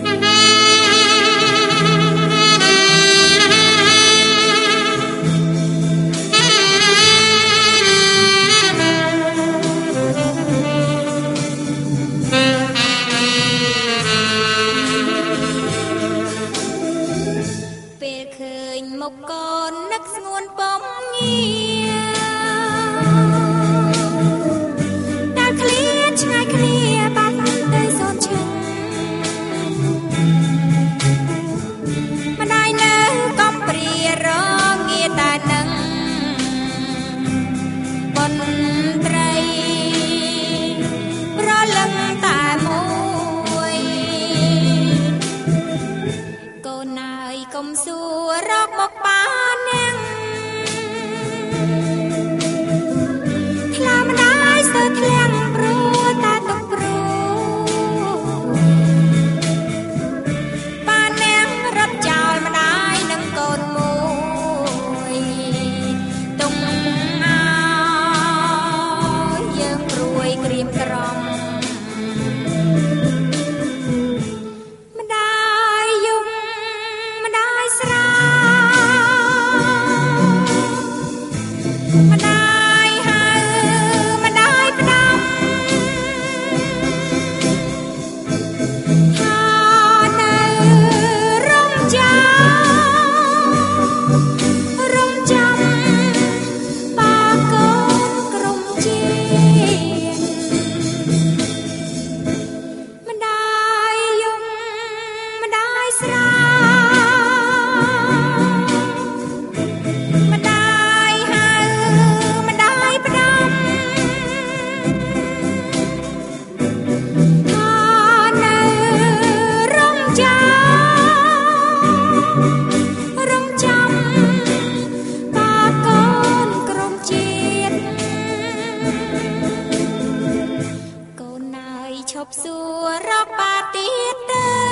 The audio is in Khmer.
ពេលឃើញមុខកូននឹកស្ងួនពំងី រកបកបាននាងថ្លាមិនដាយសើធ្លាំងព្រោះតាទុកព្រោះបាននាងរត់ចោលមិនដាយនឹងកូនមួយទុំអើយើងព្រួយក្រៀមក្រំ ប់សួររកបាទៀតទៅ